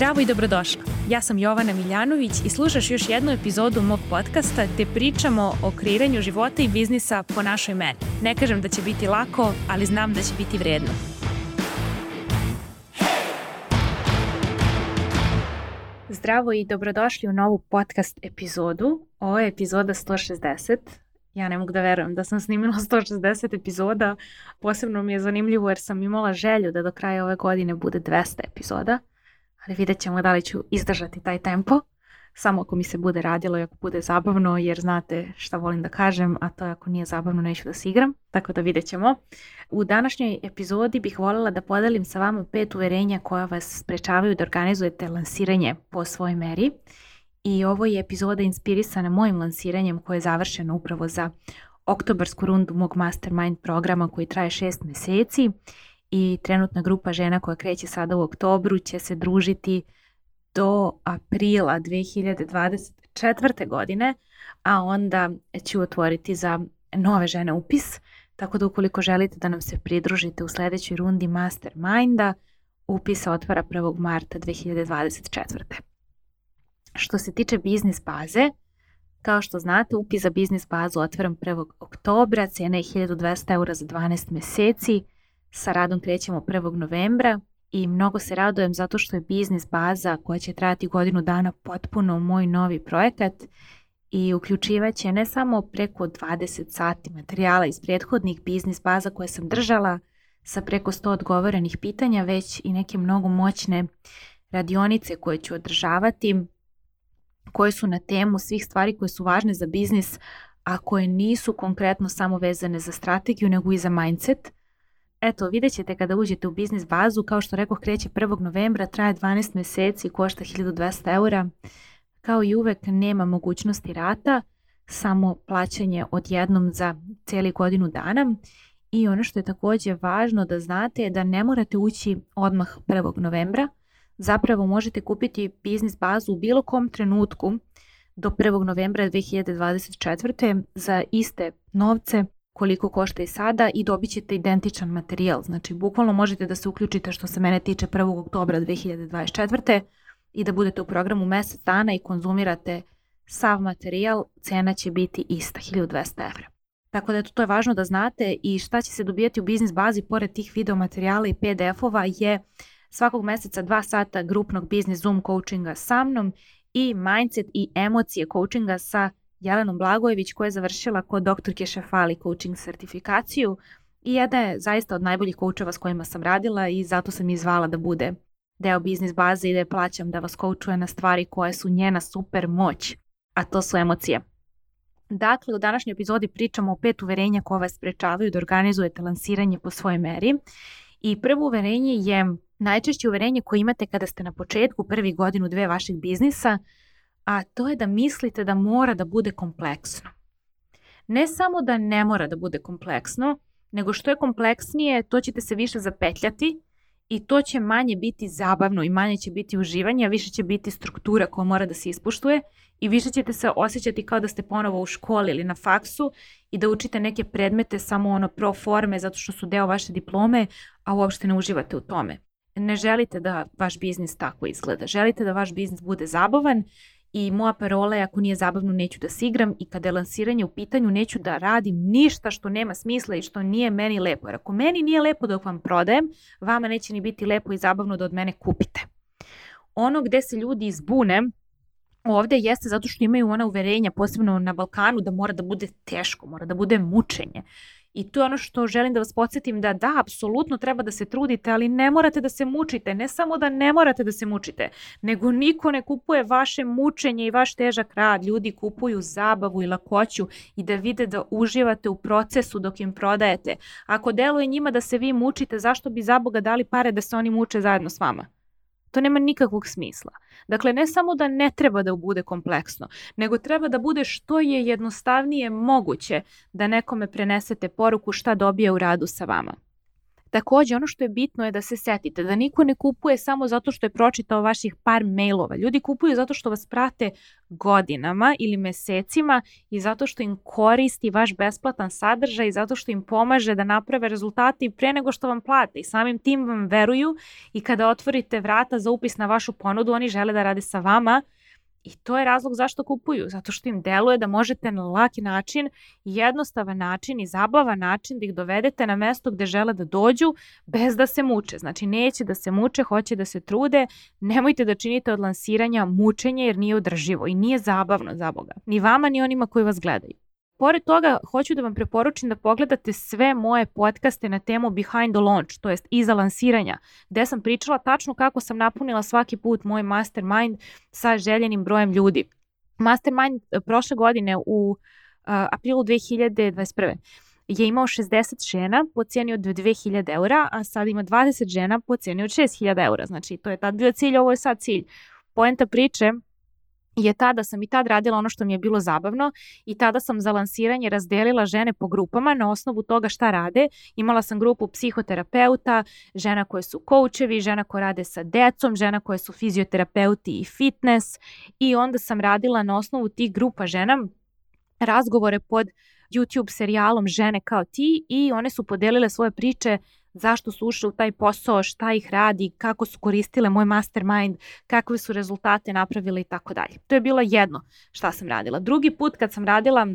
Zdravo i dobrodošla. Ja sam Jovana Miljanović i slušaš još jednu epizodu mog podcasta gde pričamo o kreiranju života i biznisa po našoj meni. Ne kažem da će biti lako, ali znam da će biti vredno. Zdravo i dobrodošli u novu podcast epizodu. Ovo je epizoda 160. Ja ne mogu da verujem da sam snimila 160 epizoda. Posebno mi je zanimljivo jer sam imala želju da do kraja ove godine bude 200 epizoda ali vidjet ćemo da li ću izdržati taj tempo. Samo ako mi se bude radilo i ako bude zabavno, jer znate šta volim da kažem, a to je ako nije zabavno neću da se igram, tako da vidjet ćemo. U današnjoj epizodi bih voljela da podelim sa vama pet uverenja koja vas sprečavaju da organizujete lansiranje po svojoj meri. I ovo je epizoda inspirisana mojim lansiranjem koje je završeno upravo za oktobarsku rundu mog mastermind programa koji traje šest meseci i trenutna grupa žena koja kreće sada u oktobru će se družiti do aprila 2024. godine, a onda ću otvoriti za nove žene upis, tako da ukoliko želite da nam se pridružite u sledećoj rundi Masterminda, upis otvara 1. marta 2024. Što se tiče biznis baze, kao što znate, upis za biznis bazu otvaram 1. oktobra, cena je 1200 eura za 12 meseci, Sa radom krećemo 1. novembra i mnogo se radujem zato što je biznis baza koja će trajati godinu dana potpuno moj novi projekat i uključivaće ne samo preko 20 sati materijala iz prethodnih biznis baza koje sam držala sa preko 100 odgovorenih pitanja, već i neke mnogo moćne radionice koje ću održavati, koje su na temu svih stvari koje su važne za biznis, a koje nisu konkretno samo vezane za strategiju, nego i za mindset – Eto, vidjet ćete kada uđete u biznis bazu, kao što rekao, kreće 1. novembra, traje 12 meseci, košta 1200 eura. Kao i uvek nema mogućnosti rata, samo plaćanje odjednom za cijeli godinu dana. I ono što je takođe važno da znate je da ne morate ući odmah 1. novembra. Zapravo možete kupiti biznis bazu u bilo kom trenutku do 1. novembra 2024. za iste novce koliko košta i sada i dobit ćete identičan materijal. Znači, bukvalno možete da se uključite što se mene tiče 1. oktobra 2024. i da budete u programu mesec dana i konzumirate sav materijal, cena će biti ista, 1200 evra. Tako da eto, to je važno da znate i šta će se dobijati u biznis bazi pored tih video materijala i PDF-ova je svakog meseca 2 sata grupnog biznis Zoom coachinga sa mnom i mindset i emocije coachinga sa Jelenom Blagojević koja je završila kod doktorke Šefali coaching sertifikaciju i jedna je zaista od najboljih koučeva s kojima sam radila i zato sam izvala da bude deo biznis baze i da je plaćam da vas koučuje na stvari koje su njena super moć, a to su emocije. Dakle, u današnjoj epizodi pričamo o pet uverenja koje vas sprečavaju da organizujete lansiranje po svojoj meri. I prvo uverenje je najčešće uverenje koje imate kada ste na početku prvi godinu dve vašeg biznisa – a to je da mislite da mora da bude kompleksno. Ne samo da ne mora da bude kompleksno, nego što je kompleksnije, to ćete se više zapetljati i to će manje biti zabavno i manje će biti uživanje, a više će biti struktura koja mora da se ispuštuje i više ćete se osjećati kao da ste ponovo u školi ili na faksu i da učite neke predmete samo ono pro forme zato što su deo vaše diplome, a uopšte ne uživate u tome. Ne želite da vaš biznis tako izgleda. Želite da vaš biznis bude zabavan i moja parola je ako nije zabavno neću da se igram i kada je lansiranje u pitanju neću da radim ništa što nema smisla i što nije meni lepo. Jer ako meni nije lepo dok vam prodajem, vama neće ni biti lepo i zabavno da od mene kupite. Ono gde se ljudi izbune ovde jeste zato što imaju ona uverenja, posebno na Balkanu, da mora da bude teško, mora da bude mučenje. I to je ono što želim da vas podsjetim da da, apsolutno treba da se trudite, ali ne morate da se mučite. Ne samo da ne morate da se mučite, nego niko ne kupuje vaše mučenje i vaš težak rad. Ljudi kupuju zabavu i lakoću i da vide da uživate u procesu dok im prodajete. Ako deluje njima da se vi mučite, zašto bi za Boga dali pare da se oni muče zajedno s vama? To nema nikakvog smisla. Dakle, ne samo da ne treba da bude kompleksno, nego treba da bude što je jednostavnije moguće da nekome prenesete poruku šta dobije u radu sa vama. Takođe, ono što je bitno je da se setite da niko ne kupuje samo zato što je pročitao vaših par mailova. Ljudi kupuju zato što vas prate godinama ili mesecima i zato što im koristi vaš besplatan sadržaj i zato što im pomaže da naprave rezultate pre nego što vam plate i samim tim vam veruju i kada otvorite vrata za upis na vašu ponudu, oni žele da rade sa vama I to je razlog zašto kupuju, zato što im deluje da možete na laki način, jednostavan način i zabavan način da ih dovedete na mesto gde žele da dođu bez da se muče. Znači neće da se muče, hoće da se trude, nemojte da činite od lansiranja mučenje jer nije održivo i nije zabavno za Boga. Ni vama ni onima koji vas gledaju. Pored toga, hoću da vam preporučim da pogledate sve moje podcaste na temu Behind the Launch, to jest iza lansiranja, gde sam pričala tačno kako sam napunila svaki put moj mastermind sa željenim brojem ljudi. Mastermind e, prošle godine u uh, aprilu 2021 je imao 60 žena po cijeni od 2000 eura, a sad ima 20 žena po cijeni od 6000 eura. Znači, to je tad bio cilj, ovo je sad cilj. Poenta priče je ta da sam i tad radila ono što mi je bilo zabavno i tada sam za lansiranje razdelila žene po grupama na osnovu toga šta rade. Imala sam grupu psihoterapeuta, žena koje su koučevi, žena koje rade sa decom, žena koje su fizioterapeuti i fitness i onda sam radila na osnovu tih grupa žena razgovore pod YouTube serijalom Žene kao ti i one su podelile svoje priče zašto su ušle u taj posao, šta ih radi, kako su koristile moj mastermind, kakve su rezultate napravile i tako dalje. To je bilo jedno šta sam radila. Drugi put kad sam radila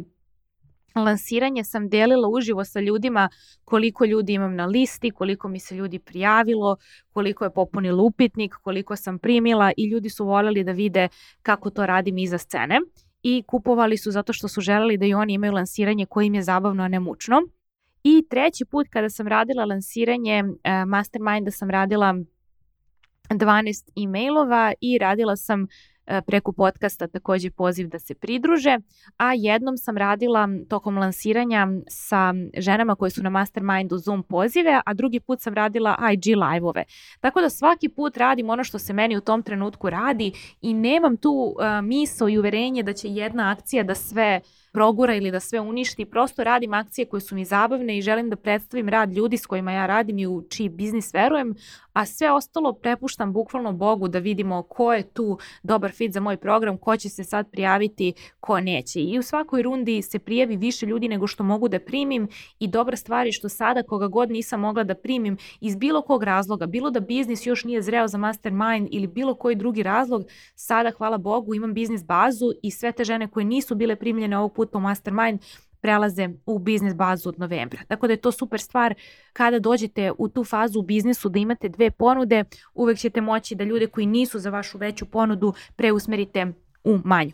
lansiranje sam delila uživo sa ljudima koliko ljudi imam na listi, koliko mi se ljudi prijavilo, koliko je popunilo upitnik, koliko sam primila i ljudi su voljeli da vide kako to radim iza scene i kupovali su zato što su želeli da i oni imaju lansiranje koje im je zabavno, a ne mučno. I treći put kada sam radila lansiranje uh, Masterminda sam radila 12 e-mailova i radila sam E, preko podcasta takođe poziv da se pridruže, a jednom sam radila tokom lansiranja sa ženama koje su na Mastermindu Zoom pozive, a drugi put sam radila IG live-ove. Tako da svaki put radim ono što se meni u tom trenutku radi i nemam tu uh, miso i uverenje da će jedna akcija da sve progura ili da sve uništi, prosto radim akcije koje su mi zabavne i želim da predstavim rad ljudi s kojima ja radim i u čiji biznis verujem, a sve ostalo prepuštam bukvalno Bogu da vidimo ko je tu dobar fit za moj program, ko će se sad prijaviti, ko neće. I u svakoj rundi se prijavi više ljudi nego što mogu da primim i dobra stvar je što sada koga god nisam mogla da primim iz bilo kog razloga, bilo da biznis još nije zreo za mastermind ili bilo koji drugi razlog, sada hvala Bogu imam biznis bazu i sve te žene koje nisu bile primljene ovog puta u mastermind prelaze u biznis bazu od novembra. Tako da je to super stvar kada dođete u tu fazu u biznisu da imate dve ponude, uvek ćete moći da ljude koji nisu za vašu veću ponudu preusmerite u manju.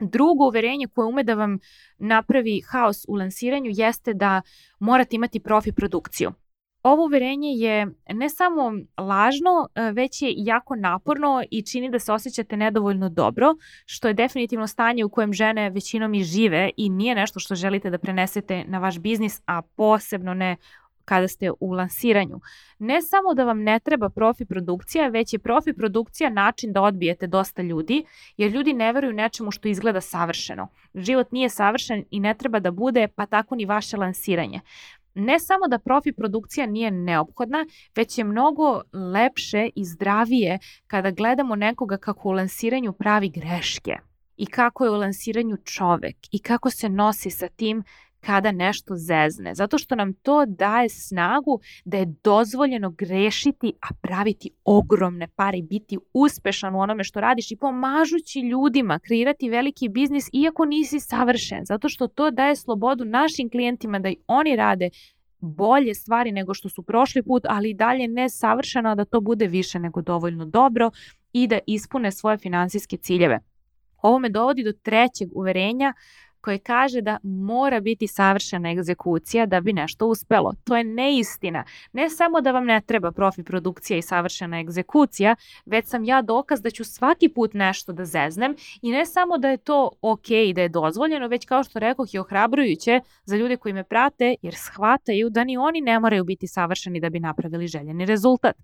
Drugo uverenje koje ume da vam napravi haos u lansiranju jeste da morate imati profi produkciju. Ovo uverenje je ne samo lažno, e, već je jako naporno i čini da se osjećate nedovoljno dobro, što je definitivno stanje u kojem žene većinom i žive i nije nešto što želite da prenesete na vaš biznis, a posebno ne kada ste u lansiranju. Ne samo da vam ne treba profi produkcija, već je profi produkcija način da odbijete dosta ljudi, jer ljudi ne veruju nečemu što izgleda savršeno. Život nije savršen i ne treba da bude, pa tako ni vaše lansiranje ne samo da profi produkcija nije neophodna, već je mnogo lepše i zdravije kada gledamo nekoga kako u lansiranju pravi greške i kako je u lansiranju čovek i kako se nosi sa tim kada nešto zezne, zato što nam to daje snagu da je dozvoljeno grešiti, a praviti ogromne pare i biti uspešan u onome što radiš i pomažući ljudima kreirati veliki biznis iako nisi savršen, zato što to daje slobodu našim klijentima da i oni rade bolje stvari nego što su prošli put, ali i dalje ne savršeno da to bude više nego dovoljno dobro i da ispune svoje finansijske ciljeve. Ovo me dovodi do trećeg uverenja koje kaže da mora biti savršena egzekucija da bi nešto uspelo. To je neistina. Ne samo da vam ne treba profi produkcija i savršena egzekucija, već sam ja dokaz da ću svaki put nešto da zeznem i ne samo da je to ok i da je dozvoljeno, već kao što rekoh je ohrabrujuće za ljude koji me prate jer shvataju da ni oni ne moraju biti savršeni da bi napravili željeni rezultat.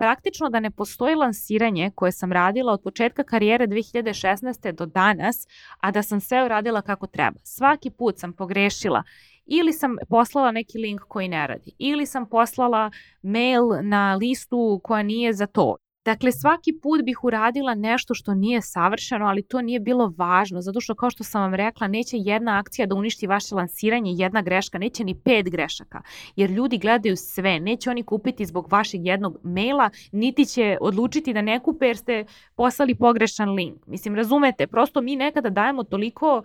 Praktično da ne postoji lansiranje koje sam radila od početka karijere 2016. do danas, a da sam sve uradila kako treba. Svaki put sam pogrešila ili sam poslala neki link koji ne radi, ili sam poslala mail na listu koja nije za to, Dakle, svaki put bih uradila nešto što nije savršeno, ali to nije bilo važno, zato što kao što sam vam rekla, neće jedna akcija da uništi vaše lansiranje, jedna greška, neće ni pet grešaka, jer ljudi gledaju sve, neće oni kupiti zbog vašeg jednog maila, niti će odlučiti da ne kupe jer ste poslali pogrešan link. Mislim, razumete, prosto mi nekada dajemo toliko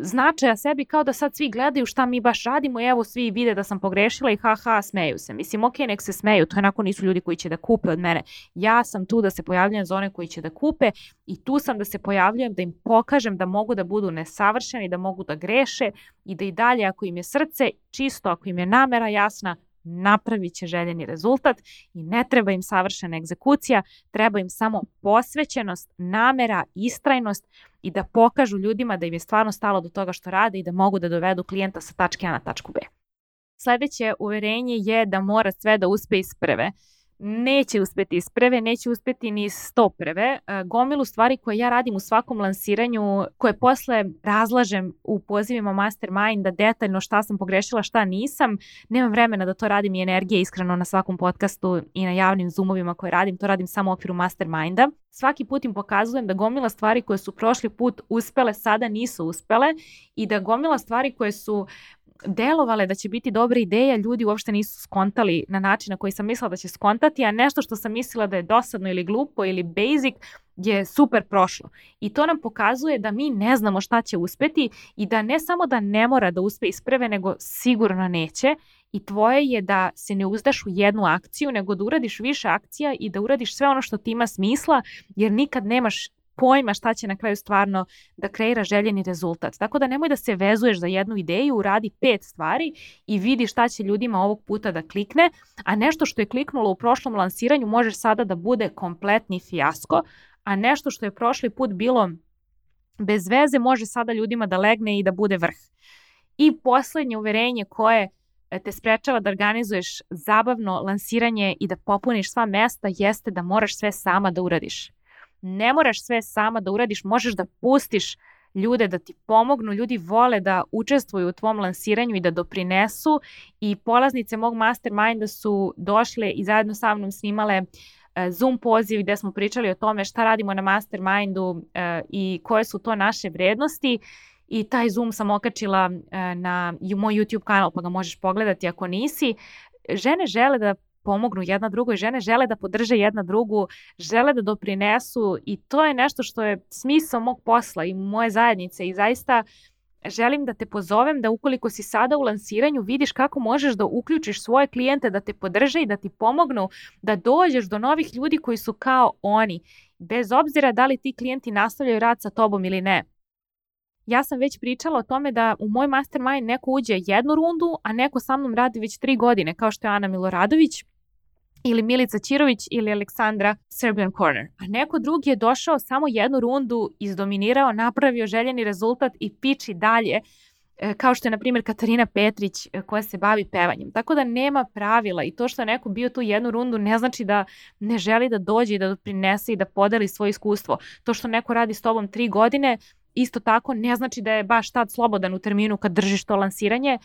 značaja sebi kao da sad svi gledaju šta mi baš radimo i evo svi vide da sam pogrešila i ha ha smeju se. Mislim ok nek se smeju, to onako nisu ljudi koji će da kupe od mene. Ja sam tu da se pojavljam za one koji će da kupe i tu sam da se pojavljujem da im pokažem da mogu da budu nesavršeni, da mogu da greše i da i dalje ako im je srce čisto, ako im je namera jasna, napravit će željeni rezultat i ne treba im savršena egzekucija, treba im samo posvećenost, namera, istrajnost i da pokažu ljudima da im je stvarno stalo do toga što rade i da mogu da dovedu klijenta sa tačke A na tačku B. Sledeće uverenje je da mora sve da uspe iz prve neće uspeti iz prve, neće uspeti ni iz sto prve. Gomilu stvari koje ja radim u svakom lansiranju, koje posle razlažem u pozivima Mastermind, da detaljno šta sam pogrešila, šta nisam. Nemam vremena da to radim i energije iskreno na svakom podcastu i na javnim zoomovima koje radim, to radim samo u okviru Masterminda. Svaki put im pokazujem da gomila stvari koje su prošli put uspele, sada nisu uspele i da gomila stvari koje su delovale da će biti dobra ideja, ljudi uopšte nisu skontali na način na koji sam mislila da će skontati, a nešto što sam mislila da je dosadno ili glupo ili basic je super prošlo. I to nam pokazuje da mi ne znamo šta će uspeti i da ne samo da ne mora da uspe isprve, nego sigurno neće i tvoje je da se ne uzdaš u jednu akciju, nego da uradiš više akcija i da uradiš sve ono što ti ima smisla, jer nikad nemaš pojma šta će na kraju stvarno da kreira željeni rezultat. Tako da nemoj da se vezuješ za jednu ideju, uradi pet stvari i vidi šta će ljudima ovog puta da klikne, a nešto što je kliknulo u prošlom lansiranju može sada da bude kompletni fijasko, a nešto što je prošli put bilo bez veze može sada ljudima da legne i da bude vrh. I poslednje uverenje koje e, te sprečava da organizuješ zabavno lansiranje i da popuniš sva mesta jeste da moraš sve sama da uradiš ne moraš sve sama da uradiš, možeš da pustiš ljude da ti pomognu, ljudi vole da učestvuju u tvom lansiranju i da doprinesu i polaznice mog masterminda su došle i zajedno sa mnom snimale e, Zoom poziv gde smo pričali o tome šta radimo na mastermindu e, i koje su to naše vrednosti i taj Zoom sam okačila e, na moj YouTube kanal pa ga možeš pogledati ako nisi. Žene žele da pomognu jedna drugoj, žene žele da podrže jedna drugu, žele da doprinesu i to je nešto što je smisao mog posla i moje zajednice i zaista želim da te pozovem da ukoliko si sada u lansiranju vidiš kako možeš da uključiš svoje klijente da te podrže i da ti pomognu da dođeš do novih ljudi koji su kao oni, bez obzira da li ti klijenti nastavljaju rad sa tobom ili ne. Ja sam već pričala o tome da u moj mastermind neko uđe jednu rundu, a neko sa mnom radi već tri godine, kao što je Ana Miloradović ili Milica Ćirović ili Aleksandra Serbian Corner. A neko drugi je došao samo jednu rundu, izdominirao, napravio željeni rezultat i piči dalje e, kao što je na primjer Katarina Petrić e, koja se bavi pevanjem. Tako da nema pravila i to što je neko bio tu jednu rundu ne znači da ne želi da dođe i da doprinese i da podeli svoje iskustvo. To što neko radi s tobom tri godine isto tako ne znači da je baš tad slobodan u terminu kad držiš to lansiranje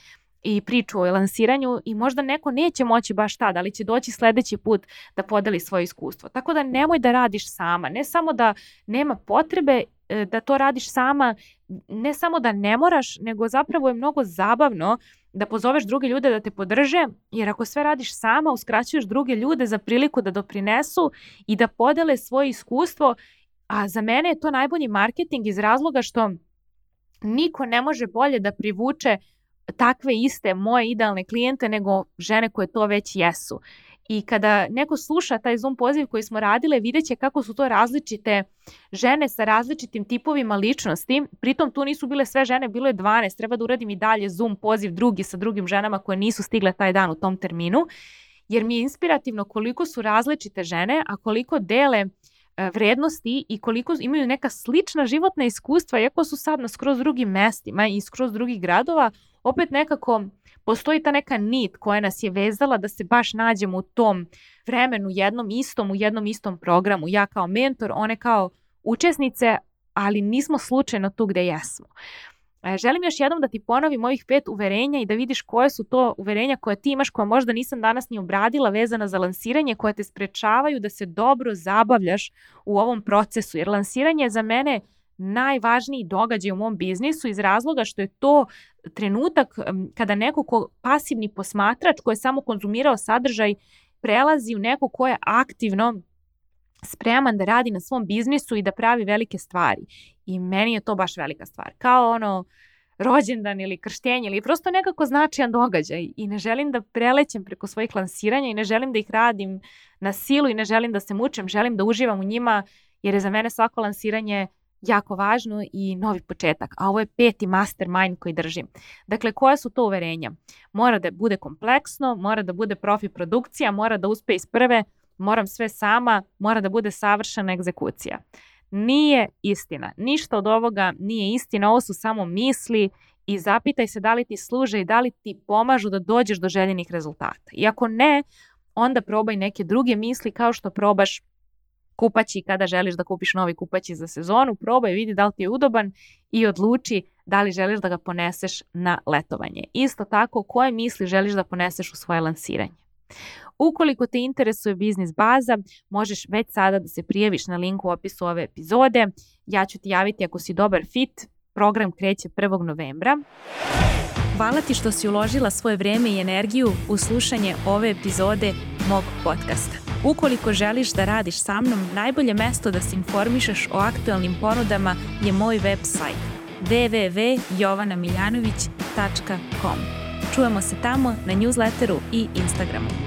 i priču o lansiranju i možda neko neće moći baš tad, ali će doći sledeći put da podeli svoje iskustvo. Tako da nemoj da radiš sama, ne samo da nema potrebe e, da to radiš sama, ne samo da ne moraš, nego zapravo je mnogo zabavno da pozoveš druge ljude da te podrže, jer ako sve radiš sama, uskraćuješ druge ljude za priliku da doprinesu i da podele svoje iskustvo, a za mene je to najbolji marketing iz razloga što niko ne može bolje da privuče takve iste moje idealne klijente nego žene koje to već jesu. I kada neko sluša taj Zoom poziv koji smo radile, vidjet će kako su to različite žene sa različitim tipovima ličnosti. Pritom tu nisu bile sve žene, bilo je 12. Treba da uradim i dalje Zoom poziv drugi sa drugim ženama koje nisu stigle taj dan u tom terminu. Jer mi je inspirativno koliko su različite žene, a koliko dele E, vrednosti i koliko imaju neka slična životna iskustva, iako su sad na skroz drugim mestima i skroz drugih gradova, opet nekako postoji ta neka nit koja nas je vezala da se baš nađemo u tom vremenu jednom istom, u jednom istom programu. Ja kao mentor, one kao učesnice, ali nismo slučajno tu gde jesmo. E, želim još jednom da ti ponovim ovih pet uverenja i da vidiš koje su to uverenja koje ti imaš, koje možda nisam danas ni obradila vezana za lansiranje, koje te sprečavaju da se dobro zabavljaš u ovom procesu. Jer lansiranje je za mene najvažniji događaj u mom biznisu iz razloga što je to trenutak kada neko ko pasivni posmatrač koji je samo konzumirao sadržaj prelazi u neko ko je aktivno spreman da radi na svom biznisu i da pravi velike stvari. I meni je to baš velika stvar. Kao ono rođendan ili krštenje ili prosto nekako značajan događaj i ne želim da prelećem preko svojih lansiranja i ne želim da ih radim na silu i ne želim da se mučem, želim da uživam u njima jer je za mene svako lansiranje jako važno i novi početak. A ovo je peti mastermind koji držim. Dakle, koja su to uverenja? Mora da bude kompleksno, mora da bude profi produkcija, mora da uspe iz prve, moram sve sama, mora da bude savršena egzekucija. Nije istina. Ništa od ovoga nije istina. Ovo su samo misli i zapitaj se da li ti služe i da li ti pomažu da dođeš do željenih rezultata. I ako ne, onda probaj neke druge misli kao što probaš kupaći kada želiš da kupiš novi kupaći za sezonu, probaj, vidi da li ti je udoban i odluči da li želiš da ga poneseš na letovanje. Isto tako, koje misli želiš da poneseš u svoje lansiranje. Ukoliko te interesuje biznis baza, možeš već sada da se prijaviš na linku u opisu ove epizode. Ja ću ti javiti ako si dobar fit. Program kreće 1. novembra. Hvala ti što si uložila svoje vreme i energiju u slušanje ove epizode mog podcasta. Ukoliko želiš da radiš sa mnom, najbolje mesto da se informišeš o aktualnim ponudama je moj website www.jovanamiljanović.com. Čujemo se tamo na newsletteru i Instagramu.